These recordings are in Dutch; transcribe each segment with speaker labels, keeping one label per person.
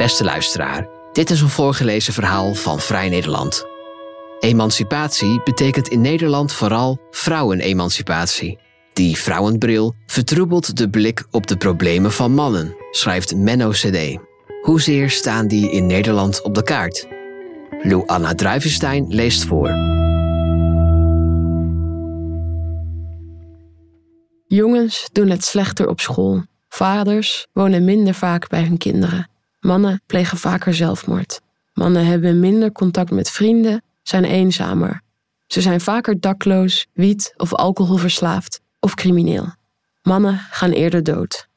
Speaker 1: Beste luisteraar, dit is een voorgelezen verhaal van Vrij Nederland. Emancipatie betekent in Nederland vooral vrouwenemancipatie. Die vrouwenbril vertroebelt de blik op de problemen van mannen, schrijft Menno CD. Hoezeer staan die in Nederland op de kaart? Lou Anna Druivenstein leest voor.
Speaker 2: Jongens doen het slechter op school. Vaders wonen minder vaak bij hun kinderen. Mannen plegen vaker zelfmoord. Mannen hebben minder contact met vrienden, zijn eenzamer. Ze zijn vaker dakloos, wiet of alcoholverslaafd of crimineel. Mannen gaan eerder dood.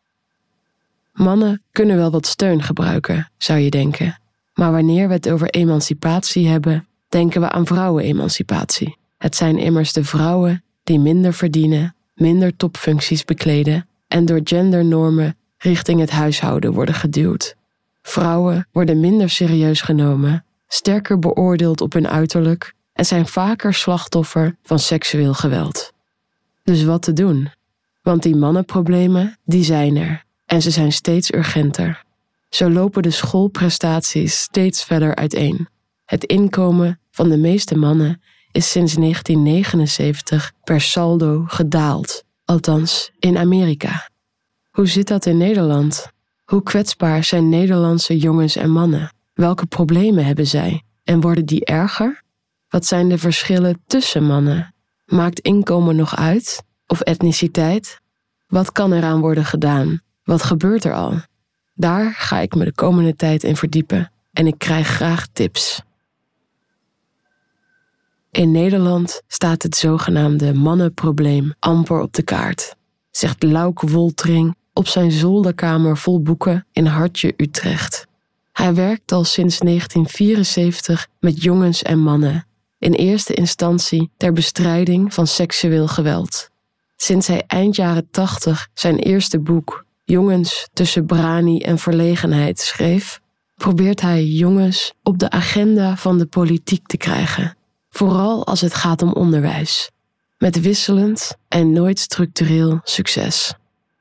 Speaker 2: Mannen kunnen wel wat steun gebruiken, zou je denken. Maar wanneer we het over emancipatie hebben, denken we aan vrouwenemancipatie. Het zijn immers de vrouwen die minder verdienen, minder topfuncties bekleden en door gendernormen richting het huishouden worden geduwd. Vrouwen worden minder serieus genomen, sterker beoordeeld op hun uiterlijk en zijn vaker slachtoffer van seksueel geweld. Dus wat te doen? Want die mannenproblemen, die zijn er en ze zijn steeds urgenter. Zo lopen de schoolprestaties steeds verder uiteen. Het inkomen van de meeste mannen is sinds 1979 per saldo gedaald, althans in Amerika. Hoe zit dat in Nederland? Hoe kwetsbaar zijn Nederlandse jongens en mannen? Welke problemen hebben zij? En worden die erger? Wat zijn de verschillen tussen mannen? Maakt inkomen nog uit? Of etniciteit? Wat kan eraan worden gedaan? Wat gebeurt er al? Daar ga ik me de komende tijd in verdiepen en ik krijg graag tips. In Nederland staat het zogenaamde mannenprobleem amper op de kaart, zegt Lauke Woltering op zijn zolderkamer vol boeken in Hartje, Utrecht. Hij werkt al sinds 1974 met jongens en mannen, in eerste instantie ter bestrijding van seksueel geweld. Sinds hij eind jaren 80 zijn eerste boek, Jongens tussen brani en verlegenheid, schreef, probeert hij jongens op de agenda van de politiek te krijgen, vooral als het gaat om onderwijs, met wisselend en nooit structureel succes.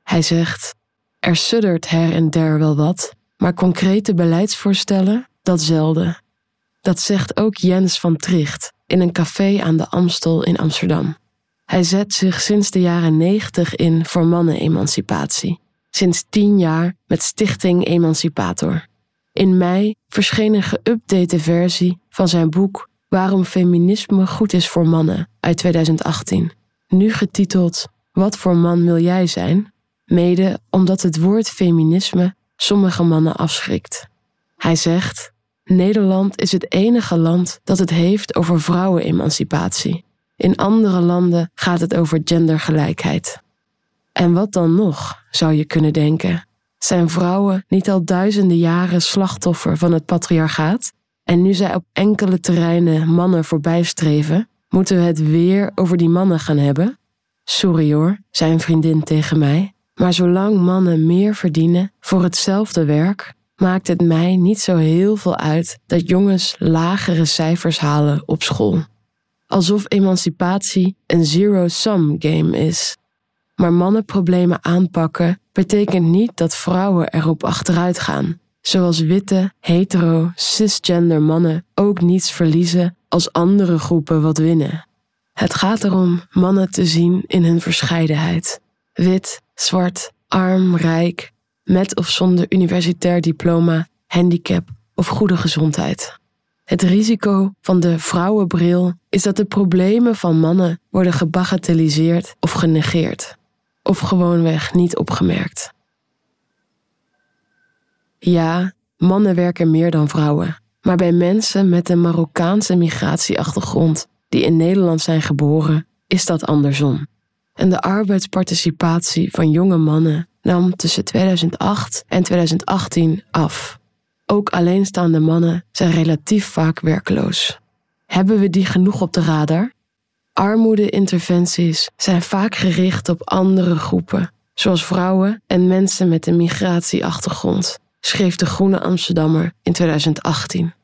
Speaker 2: Hij zegt: Er suddert her en der wel wat, maar concrete beleidsvoorstellen, dat zelden. Dat zegt ook Jens van Tricht in een café aan de Amstel in Amsterdam. Hij zet zich sinds de jaren negentig in voor mannenemancipatie. Sinds tien jaar met Stichting Emancipator. In mei verscheen een geüpdate versie van zijn boek Waarom feminisme goed is voor mannen uit 2018. Nu getiteld Wat voor man wil jij zijn? Mede omdat het woord feminisme sommige mannen afschrikt. Hij zegt: Nederland is het enige land dat het heeft over vrouwenemancipatie. In andere landen gaat het over gendergelijkheid. En wat dan nog, zou je kunnen denken? Zijn vrouwen niet al duizenden jaren slachtoffer van het patriarchaat? En nu zij op enkele terreinen mannen voorbijstreven, moeten we het weer over die mannen gaan hebben? Sorry hoor, zei een vriendin tegen mij. Maar zolang mannen meer verdienen voor hetzelfde werk, maakt het mij niet zo heel veel uit dat jongens lagere cijfers halen op school. Alsof emancipatie een zero-sum game is. Maar mannenproblemen aanpakken betekent niet dat vrouwen erop achteruit gaan. Zoals witte, hetero, cisgender mannen ook niets verliezen als andere groepen wat winnen. Het gaat erom mannen te zien in hun verscheidenheid. Wit, zwart, arm, rijk, met of zonder universitair diploma, handicap of goede gezondheid. Het risico van de vrouwenbril is dat de problemen van mannen worden gebagatelliseerd of genegeerd, of gewoonweg niet opgemerkt. Ja, mannen werken meer dan vrouwen, maar bij mensen met een Marokkaanse migratieachtergrond die in Nederland zijn geboren, is dat andersom en de arbeidsparticipatie van jonge mannen nam tussen 2008 en 2018 af. Ook alleenstaande mannen zijn relatief vaak werkloos. Hebben we die genoeg op de radar? Armoedeinterventies zijn vaak gericht op andere groepen, zoals vrouwen en mensen met een migratieachtergrond, schreef de Groene Amsterdammer in 2018.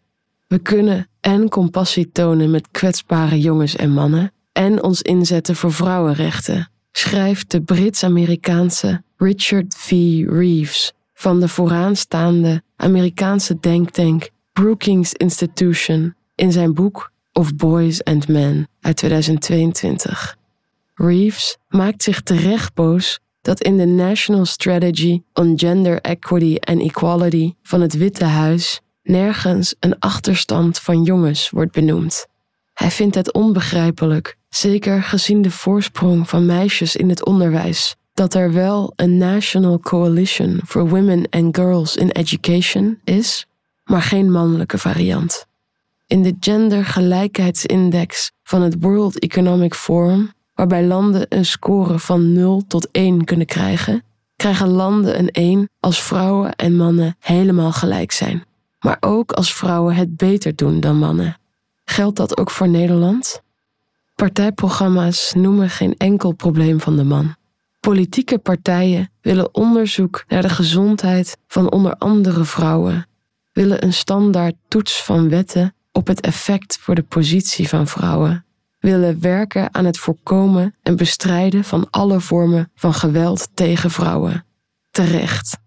Speaker 2: We kunnen en compassie tonen met kwetsbare jongens en mannen en ons inzetten voor vrouwenrechten, schrijft de Brits-Amerikaanse Richard V. Reeves van de vooraanstaande Amerikaanse denktank Brookings Institution in zijn boek Of Boys and Men uit 2022. Reeves maakt zich terecht boos dat in de National Strategy on Gender Equity and Equality van het Witte Huis nergens een achterstand van jongens wordt benoemd. Hij vindt het onbegrijpelijk, zeker gezien de voorsprong van meisjes in het onderwijs, dat er wel een National Coalition for Women and Girls in Education is, maar geen mannelijke variant. In de gendergelijkheidsindex van het World Economic Forum, waarbij landen een score van 0 tot 1 kunnen krijgen, krijgen landen een 1 als vrouwen en mannen helemaal gelijk zijn, maar ook als vrouwen het beter doen dan mannen. Geldt dat ook voor Nederland? Partijprogramma's noemen geen enkel probleem van de man. Politieke partijen willen onderzoek naar de gezondheid van onder andere vrouwen, willen een standaard toets van wetten op het effect voor de positie van vrouwen, willen werken aan het voorkomen en bestrijden van alle vormen van geweld tegen vrouwen. Terecht.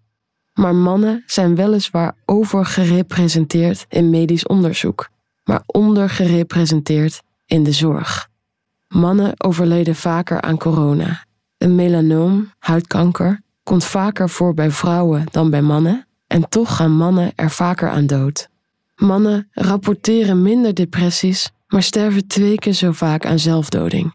Speaker 2: Maar mannen zijn weliswaar overgerepresenteerd in medisch onderzoek, maar ondergerepresenteerd in de zorg. Mannen overleden vaker aan corona. Een melanoom, huidkanker, komt vaker voor bij vrouwen dan bij mannen en toch gaan mannen er vaker aan dood. Mannen rapporteren minder depressies, maar sterven twee keer zo vaak aan zelfdoding.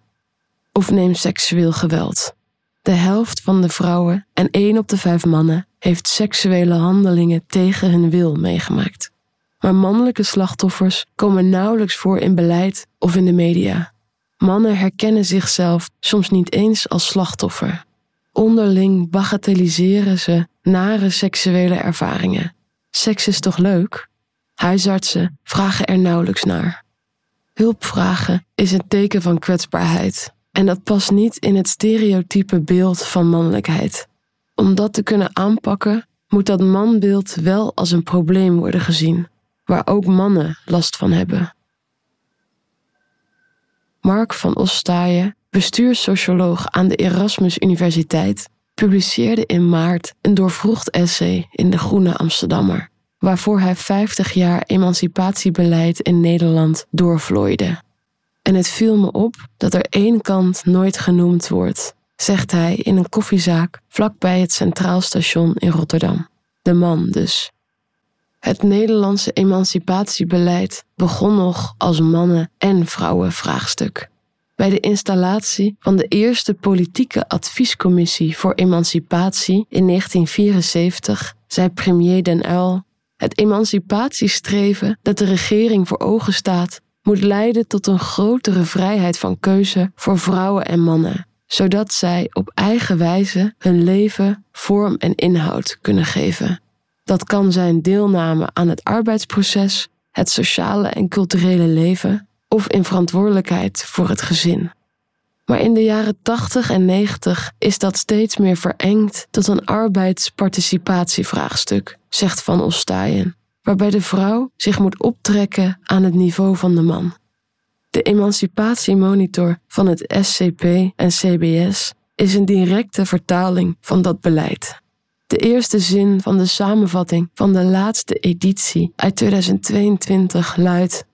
Speaker 2: Of neem seksueel geweld. De helft van de vrouwen en één op de vijf mannen heeft seksuele handelingen tegen hun wil meegemaakt. Maar mannelijke slachtoffers komen nauwelijks voor in beleid of in de media. Mannen herkennen zichzelf soms niet eens als slachtoffer. Onderling bagatelliseren ze nare seksuele ervaringen. Seks is toch leuk? Huisartsen vragen er nauwelijks naar. Hulp vragen is een teken van kwetsbaarheid en dat past niet in het stereotype beeld van mannelijkheid. Om dat te kunnen aanpakken, moet dat manbeeld wel als een probleem worden gezien, waar ook mannen last van hebben. Mark van Ostaaien, bestuurssocioloog aan de Erasmus Universiteit, publiceerde in maart een doorvroegd essay in De Groene Amsterdammer, waarvoor hij 50 jaar emancipatiebeleid in Nederland doorvlooide. En het viel me op dat er één kant nooit genoemd wordt, zegt hij in een koffiezaak vlakbij het Centraal Station in Rotterdam. De man dus. Het Nederlandse emancipatiebeleid begon nog als mannen- en vrouwenvraagstuk. Bij de installatie van de eerste politieke adviescommissie voor emancipatie in 1974 zei premier Den Uyl: Het emancipatiestreven dat de regering voor ogen staat, moet leiden tot een grotere vrijheid van keuze voor vrouwen en mannen, zodat zij op eigen wijze hun leven vorm en inhoud kunnen geven. Dat kan zijn deelname aan het arbeidsproces, het sociale en culturele leven of in verantwoordelijkheid voor het gezin. Maar in de jaren 80 en 90 is dat steeds meer verengd tot een arbeidsparticipatievraagstuk, zegt Van Ostaaien, waarbij de vrouw zich moet optrekken aan het niveau van de man. De emancipatiemonitor van het SCP en CBS is een directe vertaling van dat beleid. De eerste zin van de samenvatting van de laatste editie uit 2022 luidt: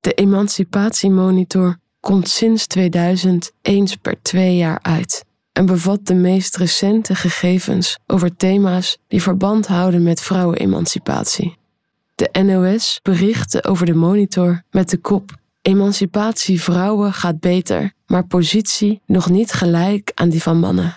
Speaker 2: De Emancipatiemonitor komt sinds 2000 eens per twee jaar uit en bevat de meest recente gegevens over thema's die verband houden met vrouwenemancipatie. De NOS berichtte over de monitor met de kop: Emancipatie vrouwen gaat beter, maar positie nog niet gelijk aan die van mannen.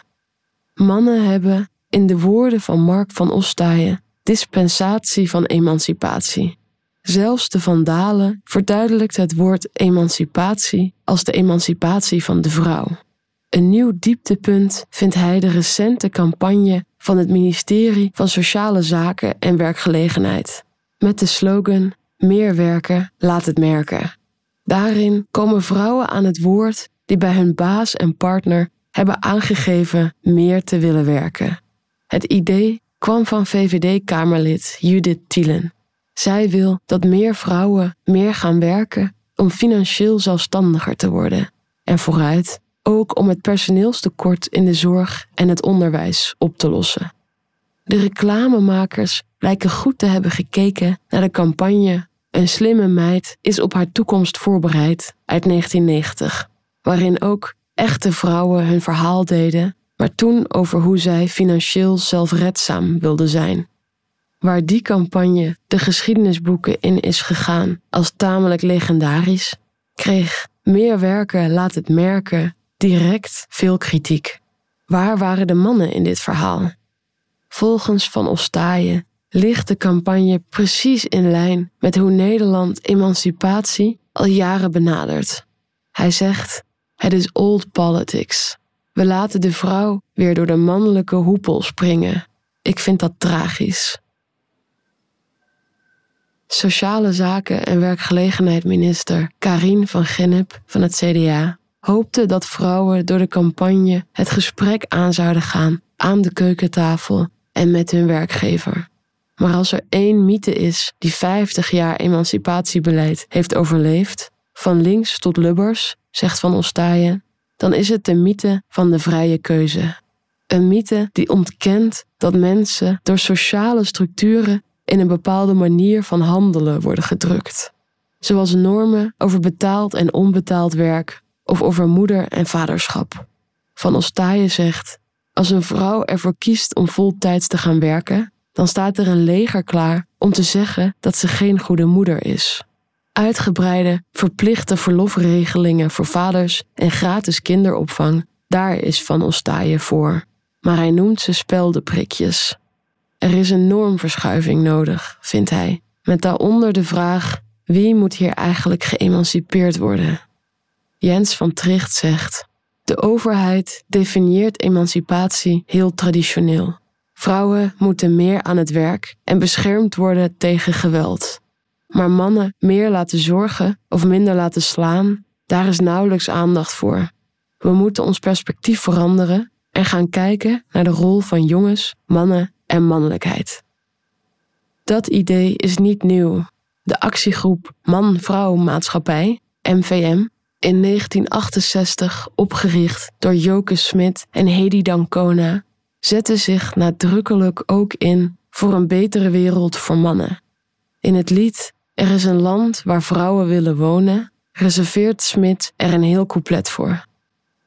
Speaker 2: Mannen hebben in de woorden van Mark van Ostaaien, dispensatie van emancipatie. Zelfs de Vandalen verduidelijkt het woord emancipatie als de emancipatie van de vrouw. Een nieuw dieptepunt vindt hij de recente campagne van het ministerie van Sociale Zaken en Werkgelegenheid, met de slogan Meer werken, laat het merken. Daarin komen vrouwen aan het woord die bij hun baas en partner hebben aangegeven meer te willen werken. Het idee kwam van VVD-Kamerlid Judith Thielen. Zij wil dat meer vrouwen meer gaan werken om financieel zelfstandiger te worden. En vooruit ook om het personeelstekort in de zorg en het onderwijs op te lossen. De reclamemakers lijken goed te hebben gekeken naar de campagne Een slimme meid is op haar toekomst voorbereid uit 1990, waarin ook echte vrouwen hun verhaal deden, maar toen over hoe zij financieel zelfredzaam wilden zijn. Waar die campagne de geschiedenisboeken in is gegaan als tamelijk legendarisch, kreeg Meer werken laat het merken direct veel kritiek. Waar waren de mannen in dit verhaal? Volgens Van Ostaaien ligt de campagne precies in lijn met hoe Nederland emancipatie al jaren benadert. Hij zegt: Het is old politics. We laten de vrouw weer door de mannelijke hoepel springen. Ik vind dat tragisch. Sociale Zaken en Werkgelegenheid-minister Karin van Gennep van het CDA hoopte dat vrouwen door de campagne het gesprek aan zouden gaan aan de keukentafel en met hun werkgever. Maar als er één mythe is die 50 jaar emancipatiebeleid heeft overleefd, van links tot lubbers, zegt Van Ostaaien, dan is het de mythe van de vrije keuze. Een mythe die ontkent dat mensen door sociale structuren in een bepaalde manier van handelen worden gedrukt. Zoals normen over betaald en onbetaald werk of over moeder- en vaderschap. Van Ostaaien zegt: Als een vrouw ervoor kiest om voltijds te gaan werken, dan staat er een leger klaar om te zeggen dat ze geen goede moeder is. Uitgebreide, verplichte verlofregelingen voor vaders en gratis kinderopvang, daar is Van Ostaaien voor. Maar hij noemt ze speldenprikjes. Er is een normverschuiving nodig, vindt hij, met daaronder de vraag: wie moet hier eigenlijk geëmancipeerd worden? Jens van Tricht zegt: De overheid definieert emancipatie heel traditioneel. Vrouwen moeten meer aan het werk en beschermd worden tegen geweld. Maar mannen meer laten zorgen of minder laten slaan, daar is nauwelijks aandacht voor. We moeten ons perspectief veranderen en gaan kijken naar de rol van jongens, mannen en mannelijkheid. Dat idee is niet nieuw. De actiegroep Man-Vrouw Maatschappij, MVM, in 1968 opgericht door Joke Smit en Hedy Dancona, zette zich nadrukkelijk ook in voor een betere wereld voor mannen. In het lied Er is een land waar vrouwen willen wonen, reserveert Smit er een heel couplet voor.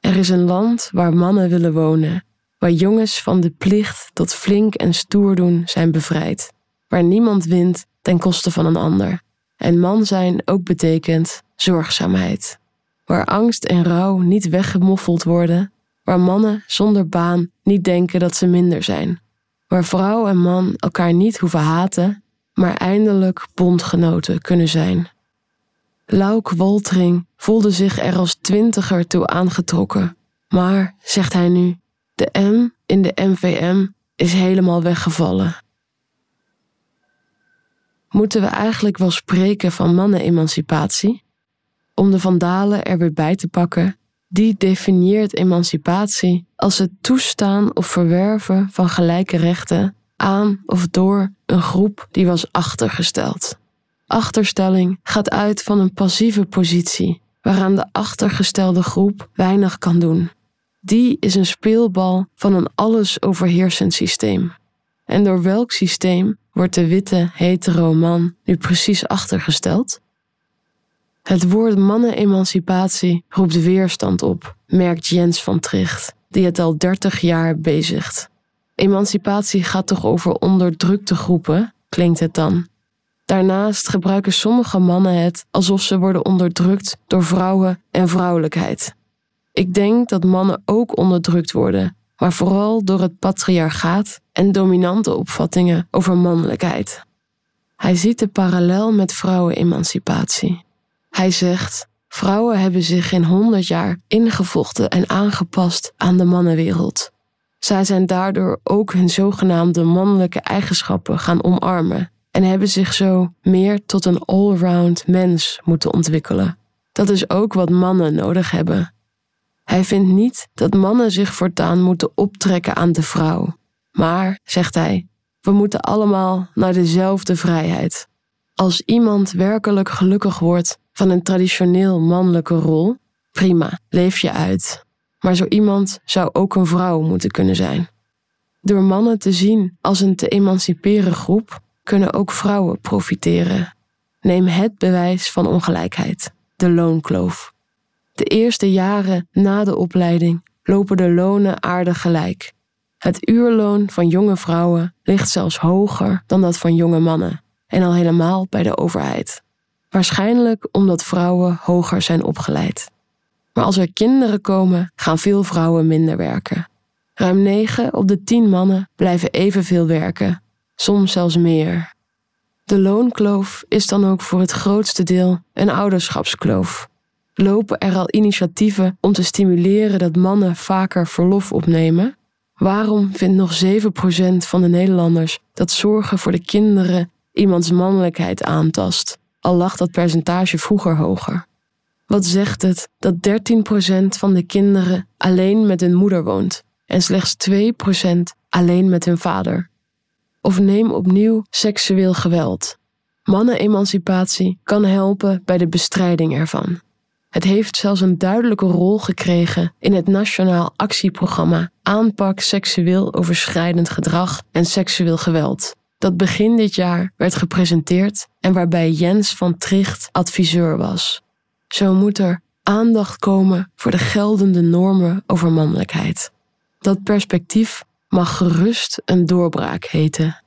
Speaker 2: Er is een land waar mannen willen wonen, waar jongens van de plicht tot flink en stoer doen zijn bevrijd, waar niemand wint ten koste van een ander. En man zijn ook betekent zorgzaamheid, waar angst en rouw niet weggemoffeld worden, waar mannen zonder baan niet denken dat ze minder zijn, waar vrouw en man elkaar niet hoeven haten, maar eindelijk bondgenoten kunnen zijn. Lauk Woltering voelde zich er als twintiger toe aangetrokken, maar, zegt hij nu, de M in de MVM is helemaal weggevallen. Moeten we eigenlijk wel spreken van mannenemancipatie? Om de vandalen er weer bij te pakken, die definieert emancipatie als het toestaan of verwerven van gelijke rechten aan of door een groep die was achtergesteld. Achterstelling gaat uit van een passieve positie, waaraan de achtergestelde groep weinig kan doen die is een speelbal van een alles overheersend systeem. En door welk systeem wordt de witte hetero man nu precies achtergesteld? Het woord mannenemancipatie roept weerstand op, merkt Jens van Tricht, die het al 30 jaar bezigt. Emancipatie gaat toch over onderdrukte groepen, klinkt het dan. Daarnaast gebruiken sommige mannen het alsof ze worden onderdrukt door vrouwen en vrouwelijkheid. Ik denk dat mannen ook onderdrukt worden, maar vooral door het patriarchaat en dominante opvattingen over mannelijkheid. Hij ziet de parallel met vrouwenemancipatie. Hij zegt: Vrouwen hebben zich in honderd jaar ingevochten en aangepast aan de mannenwereld. Zij zijn daardoor ook hun zogenaamde mannelijke eigenschappen gaan omarmen en hebben zich zo meer tot een allround mens moeten ontwikkelen. Dat is ook wat mannen nodig hebben hij vindt niet dat mannen zich voortaan moeten optrekken aan de vrouw. Maar, zegt hij, we moeten allemaal naar dezelfde vrijheid. Als iemand werkelijk gelukkig wordt van een traditioneel mannelijke rol, prima, leef je uit. Maar zo iemand zou ook een vrouw moeten kunnen zijn. Door mannen te zien als een te emanciperen groep, kunnen ook vrouwen profiteren. Neem het bewijs van ongelijkheid, de loonkloof. De eerste jaren na de opleiding lopen de lonen aardig gelijk. Het uurloon van jonge vrouwen ligt zelfs hoger dan dat van jonge mannen, en al helemaal bij de overheid. Waarschijnlijk omdat vrouwen hoger zijn opgeleid. Maar als er kinderen komen, gaan veel vrouwen minder werken. Ruim 9 op de 10 mannen blijven evenveel werken, soms zelfs meer. De loonkloof is dan ook voor het grootste deel een ouderschapskloof. Lopen er al initiatieven om te stimuleren dat mannen vaker verlof opnemen? Waarom vindt nog 7% van de Nederlanders dat zorgen voor de kinderen iemands mannelijkheid aantast, al lag dat percentage vroeger hoger? Wat zegt het dat 13% van de kinderen alleen met hun moeder woont en slechts 2% alleen met hun vader? Of neem opnieuw seksueel geweld. Mannenemancipatie kan helpen bij de bestrijding ervan. Het heeft zelfs een duidelijke rol gekregen in het Nationaal Actieprogramma Aanpak seksueel overschrijdend gedrag en seksueel geweld, dat begin dit jaar werd gepresenteerd en waarbij Jens van Tricht adviseur was. Zo moet er aandacht komen voor de geldende normen over mannelijkheid. Dat perspectief mag gerust een doorbraak heten.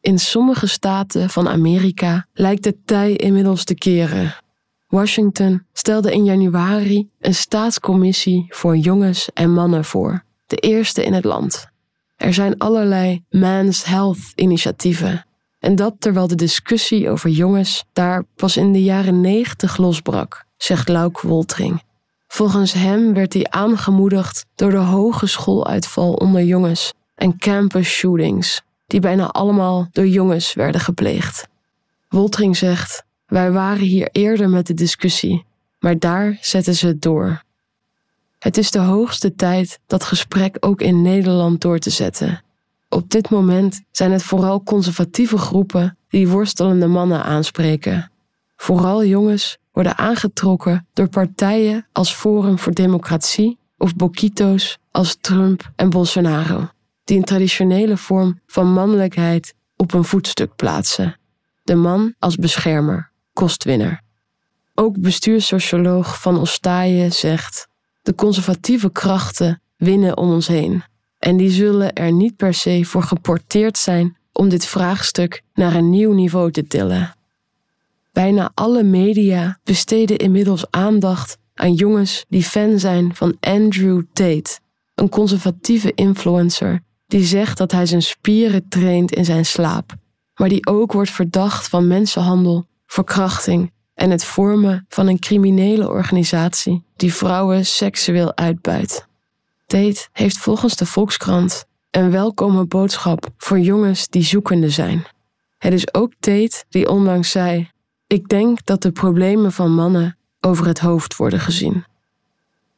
Speaker 2: In sommige staten van Amerika lijkt het tij inmiddels te keren. Washington stelde in januari een staatscommissie voor jongens en mannen voor, de eerste in het land. Er zijn allerlei Men's Health initiatieven. En dat terwijl de discussie over jongens daar pas in de jaren negentig losbrak, zegt Lauk Woltring. Volgens hem werd hij aangemoedigd door de hoge schooluitval onder jongens en campus shootings, die bijna allemaal door jongens werden gepleegd. Woltring zegt: Wij waren hier eerder met de discussie, maar daar zetten ze het door. Het is de hoogste tijd dat gesprek ook in Nederland door te zetten. Op dit moment zijn het vooral conservatieve groepen die worstelende mannen aanspreken. Vooral jongens worden aangetrokken door partijen als Forum voor Democratie of Boquito's als Trump en Bolsonaro die een traditionele vorm van mannelijkheid op een voetstuk plaatsen. De man als beschermer, kostwinner. Ook bestuurssocioloog Van Ostaaien zegt: de conservatieve krachten winnen om ons heen. En die zullen er niet per se voor geporteerd zijn om dit vraagstuk naar een nieuw niveau te tillen. Bijna alle media besteden inmiddels aandacht aan jongens die fan zijn van Andrew Tate, een conservatieve influencer die zegt dat hij zijn spieren traint in zijn slaap, maar die ook wordt verdacht van mensenhandel, verkrachting en het vormen van een criminele organisatie die vrouwen seksueel uitbuit. Tate heeft volgens de Volkskrant een welkome boodschap voor jongens die zoekende zijn. Het is ook Tate die onlangs zei: Ik denk dat de problemen van mannen over het hoofd worden gezien.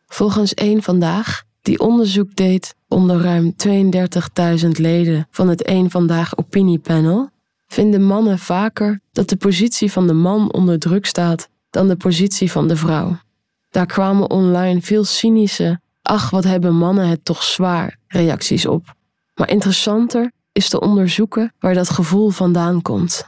Speaker 2: Volgens één vandaag die onderzoek deed onder ruim 32.000 leden van het Eén Vandaag Opiniepanel, vinden mannen vaker dat de positie van de man onder druk staat dan de positie van de vrouw. Daar kwamen online veel cynische, ach wat hebben mannen het toch zwaar, reacties op. Maar interessanter is te onderzoeken waar dat gevoel vandaan komt.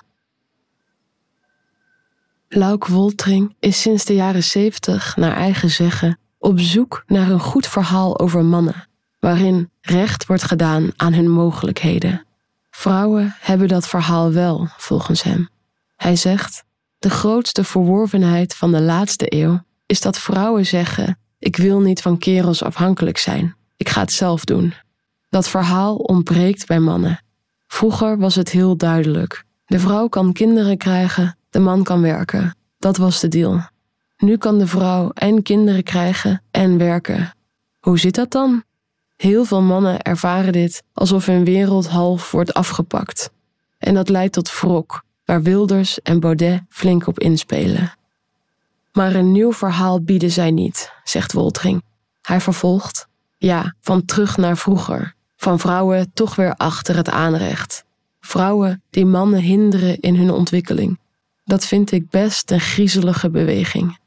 Speaker 2: Lauk Woltring is sinds de jaren 70 naar eigen zeggen op zoek naar een goed verhaal over mannen, waarin recht wordt gedaan aan hun mogelijkheden. Vrouwen hebben dat verhaal wel, volgens hem. Hij zegt: De grootste verworvenheid van de laatste eeuw is dat vrouwen zeggen: Ik wil niet van kerels afhankelijk zijn, ik ga het zelf doen. Dat verhaal ontbreekt bij mannen. Vroeger was het heel duidelijk: de vrouw kan kinderen krijgen, de man kan werken. Dat was de deal. Nu kan de vrouw en kinderen krijgen en werken. Hoe zit dat dan? Heel veel mannen ervaren dit alsof hun wereld half wordt afgepakt. En dat leidt tot wrok, waar Wilders en Baudet flink op inspelen. Maar een nieuw verhaal bieden zij niet, zegt Woltring. Hij vervolgt: Ja, van terug naar vroeger. Van vrouwen toch weer achter het aanrecht. Vrouwen die mannen hinderen in hun ontwikkeling. Dat vind ik best een griezelige beweging.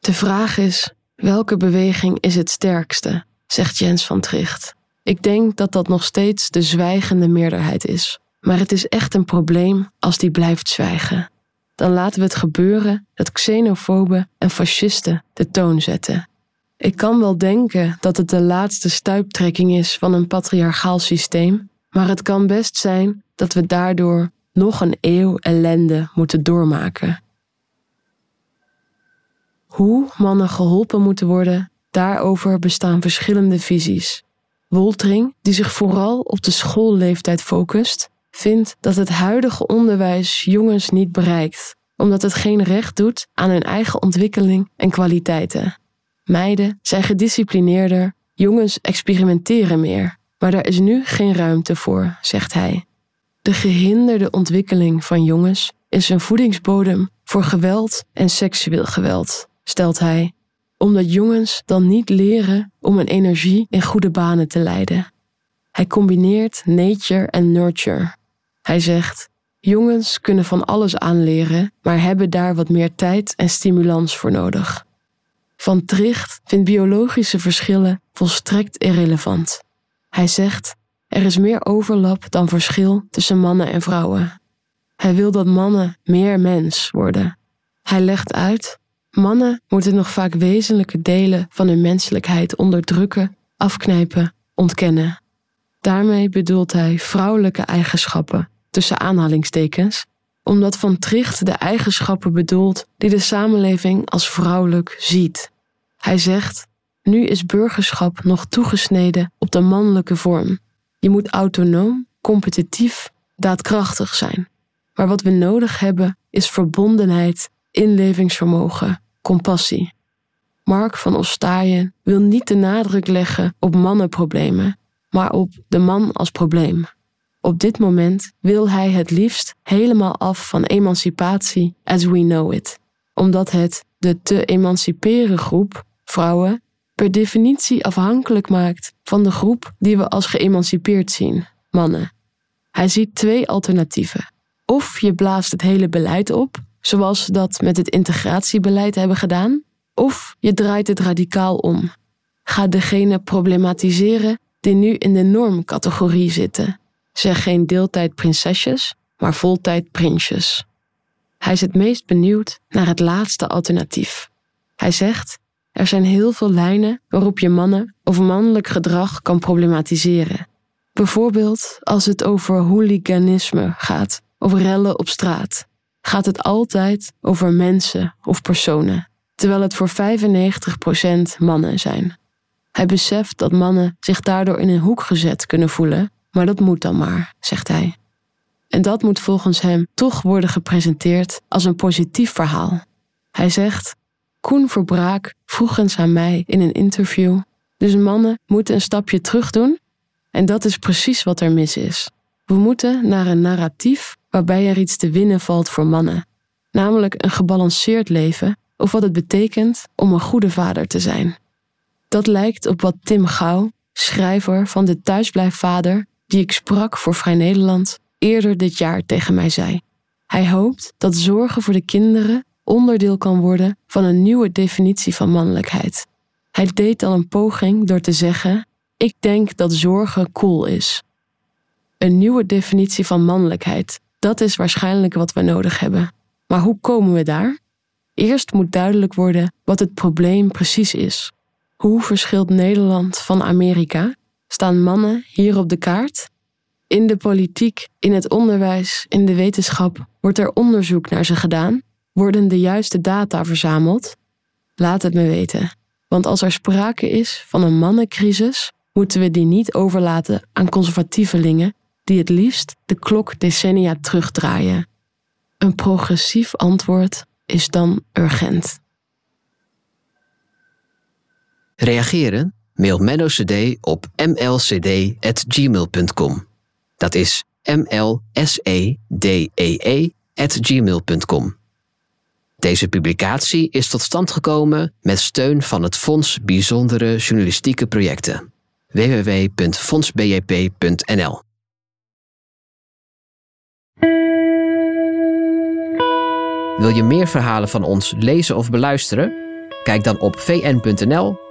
Speaker 2: De vraag is: welke beweging is het sterkste? zegt Jens van Tricht. Ik denk dat dat nog steeds de zwijgende meerderheid is. Maar het is echt een probleem als die blijft zwijgen. Dan laten we het gebeuren dat xenofoben en fascisten de toon zetten. Ik kan wel denken dat het de laatste stuiptrekking is van een patriarchaal systeem, maar het kan best zijn dat we daardoor nog een eeuw ellende moeten doormaken. Hoe mannen geholpen moeten worden, daarover bestaan verschillende visies. Woltering, die zich vooral op de schoolleeftijd focust, vindt dat het huidige onderwijs jongens niet bereikt, omdat het geen recht doet aan hun eigen ontwikkeling en kwaliteiten. Meiden zijn gedisciplineerder, jongens experimenteren meer, maar daar is nu geen ruimte voor, zegt hij. De gehinderde ontwikkeling van jongens is een voedingsbodem voor geweld en seksueel geweld, stelt hij, omdat jongens dan niet leren om hun energie in goede banen te leiden. Hij combineert nature en nurture. Hij zegt: Jongens kunnen van alles aanleren, maar hebben daar wat meer tijd en stimulans voor nodig. Van Tricht vindt biologische verschillen volstrekt irrelevant. Hij zegt: er is meer overlap dan verschil tussen mannen en vrouwen. Hij wil dat mannen meer mens worden. Hij legt uit: mannen moeten nog vaak wezenlijke delen van hun menselijkheid onderdrukken, afknijpen, ontkennen. Daarmee bedoelt hij vrouwelijke eigenschappen, tussen aanhalingstekens, omdat Van Tricht de eigenschappen bedoelt die de samenleving als vrouwelijk ziet. Hij zegt: Nu is burgerschap nog toegesneden op de mannelijke vorm. Je moet autonoom, competitief, daadkrachtig zijn. Maar wat we nodig hebben is verbondenheid, inlevingsvermogen, compassie. Mark van Ostaaien wil niet de nadruk leggen op mannenproblemen, maar op de man als probleem. Op dit moment wil hij het liefst helemaal af van emancipatie as we know it, omdat het de te emanciperen groep, vrouwen, per definitie afhankelijk maakt van de groep die we als geëmancipeerd zien, mannen. Hij ziet twee alternatieven. Of je blaast het hele beleid op, zoals we dat met het integratiebeleid hebben gedaan, of je draait het radicaal om. Ga degene problematiseren die nu in de normcategorie zitten. Zeg geen deeltijd prinsesjes, maar voltijd prinsjes. Hij is het meest benieuwd naar het laatste alternatief. Hij zegt: er zijn heel veel lijnen waarop je mannen of mannelijk gedrag kan problematiseren. Bijvoorbeeld als het over hooliganisme gaat, of rellen op straat, gaat het altijd over mensen of personen, terwijl het voor 95% mannen zijn. Hij beseft dat mannen zich daardoor in een hoek gezet kunnen voelen, maar dat moet dan maar, zegt hij. En dat moet volgens hem toch worden gepresenteerd als een positief verhaal. Hij zegt: Koen Verbraak vroeg eens aan mij in een interview: Dus mannen moeten een stapje terug doen? En dat is precies wat er mis is. We moeten naar een narratief waarbij er iets te winnen valt voor mannen, namelijk een gebalanceerd leven of wat het betekent om een goede vader te zijn. Dat lijkt op wat Tim Gauw, schrijver van de Thuisblijfvader, die ik sprak voor Vrij Nederland, eerder dit jaar tegen mij zei. Hij hoopt dat zorgen voor de kinderen onderdeel kan worden van een nieuwe definitie van mannelijkheid. Hij deed al een poging door te zeggen: Ik denk dat zorgen cool is. Een nieuwe definitie van mannelijkheid, dat is waarschijnlijk wat we nodig hebben. Maar hoe komen we daar? Eerst moet duidelijk worden wat het probleem precies is. Hoe verschilt Nederland van Amerika? Staan mannen hier op de kaart? In de politiek, in het onderwijs, in de wetenschap wordt er onderzoek naar ze gedaan worden de juiste data verzameld? Laat het me weten. Want als er sprake is van een mannencrisis, moeten we die niet overlaten aan conservatievelingen die het liefst de klok decennia terugdraaien. Een progressief antwoord is dan urgent.
Speaker 1: Reageren? Mail Menno CD op mlcd.gmail.com. Dat is mlsedee at gmail.com. Deze publicatie is tot stand gekomen met steun van het Fonds Bijzondere Journalistieke Projecten. www.fondsbjp.nl Wil je meer verhalen van ons lezen of beluisteren? Kijk dan op vn.nl